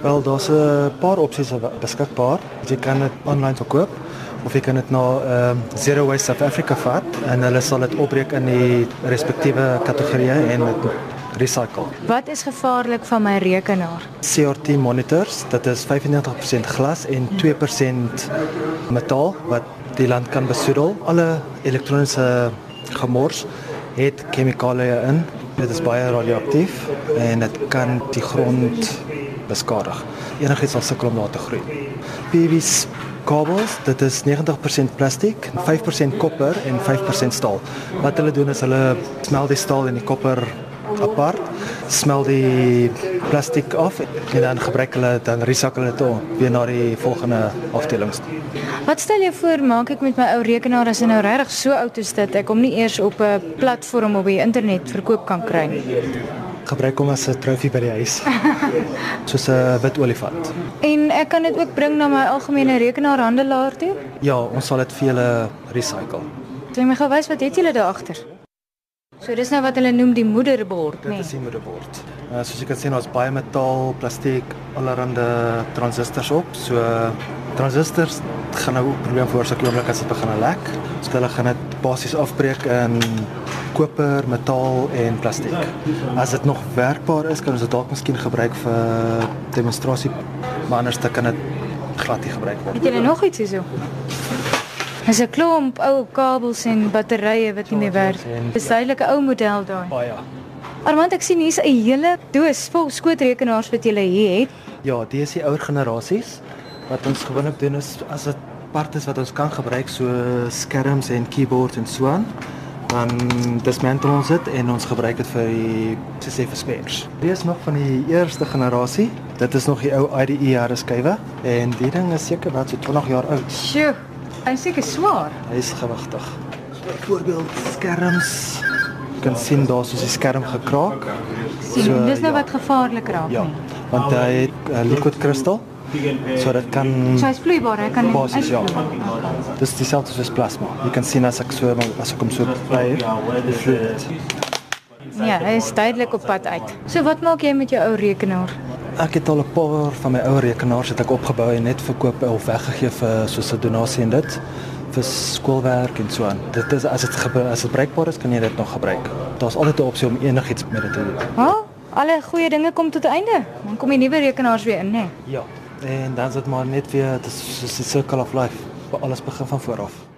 Wel, daar's 'n paar opsies beskikbaar. Jy kan dit aanlyn verkoop of jy kan dit na ehm uh, Zero Waste South Africa vat en hulle sal dit opbreek in die respektiewe kategorieë en dit recycle. Wat is gevaarlik van my rekenaar? CRT monitors, dit is 95% glas en 2% metaal wat die land kan besoedel. Alle elektroniese gemors het chemikalieë in. Dit is baie radioaktief en dit kan die grond beskadig. Enigiets sal sukkel om daar te groei. PVC kabels, dit is 90% plastiek, 5% koper en 5% staal. Wat hulle doen is hulle smelt die staal en die koper apart, smelt die plastiek af en dan gebruik hulle dan recycle hulle dit weer na die volgende afdelings. Wat stel jy voor maak ek met my ou rekenaar as hy nou regtig so oud is dat ek hom nie eers op 'n platform op die internet verkoop kan kry nie? Gebruik hom as 'n trofee by die huis. Soos 'n wit olifant. En ek kan dit ook bring na my algemene rekenaarhandelaar toe? Ja, ons sal dit vir julle recycle. Jy my gou wys wat het julle daar agter? So dis nou wat hulle noem die moederbord, nee. nee. Dit is die moederbord. Uh, soos jy kan sien, ons baie metaal, plastiek, allerlei transistors op. So transistors gaan nou 'n probleem veroorsaak oomblik as dit begin lek. So hulle gaan dit basies afbreek in koper, metaal en plastiek. As dit nog werkbaar is, kan ons dit dalk miskien gebruik vir demonstrasie, maar anders dan kan dit glad nie gebruik word. Het julle nog iets hierso? Dis 'n klomp ou kabels en batterye wat nie meer werk. Dis duidelik 'n ou model daai. Baie. Armand, ek sien hier's 'n hele doos vol skootrekenaars wat jy hier het. Ja, dis die ouer generasies wat ons gewoonlik doen is as dit part is wat ons kan gebruik so skerms en keyboards en so aan dan dismantle ons dit en ons gebruik dit vir die sê vir spares. Dit is nog van die eerste generasie. Dit is nog die ou IDE harde skywe en die ding is seker wat so 20 jaar oud. Sjoe. Hy is seker swaar. Hy is gewigtig. Byvoorbeeld skerms. Jy kan sien daar soos die skerm gekraak. Sien, so, dis nou ja. wat gevaarlik raak ja, nie. Want hy het uh, liquid kristal. So dit kan So hy's vloeibaar, hy kan basis ja. Dis dieselfde soos plasma. Jy kan sien as ek so as ek hom so bly. Ja, hy is duidelik op pad uit. So wat maak jy met jou ou rekenaar? Ek het al 'n paar van my ou rekenaars het ek opgebou en net verkoop of weggegee vir soos 'n donasie en dit vir skoolwerk en so aan. Dit is as dit as dit bruikbaar is, kan jy dit nog gebruik. Daar's altyd 'n opsie om enigiets met dit te doen. Ha? Alle goeie dinge kom tot 'n einde. Dan kom die nuwe rekenaars weer in, né? Nee? Ja. En dan is dit maar net weer dis soos die circle of life. Alles begin van voor af.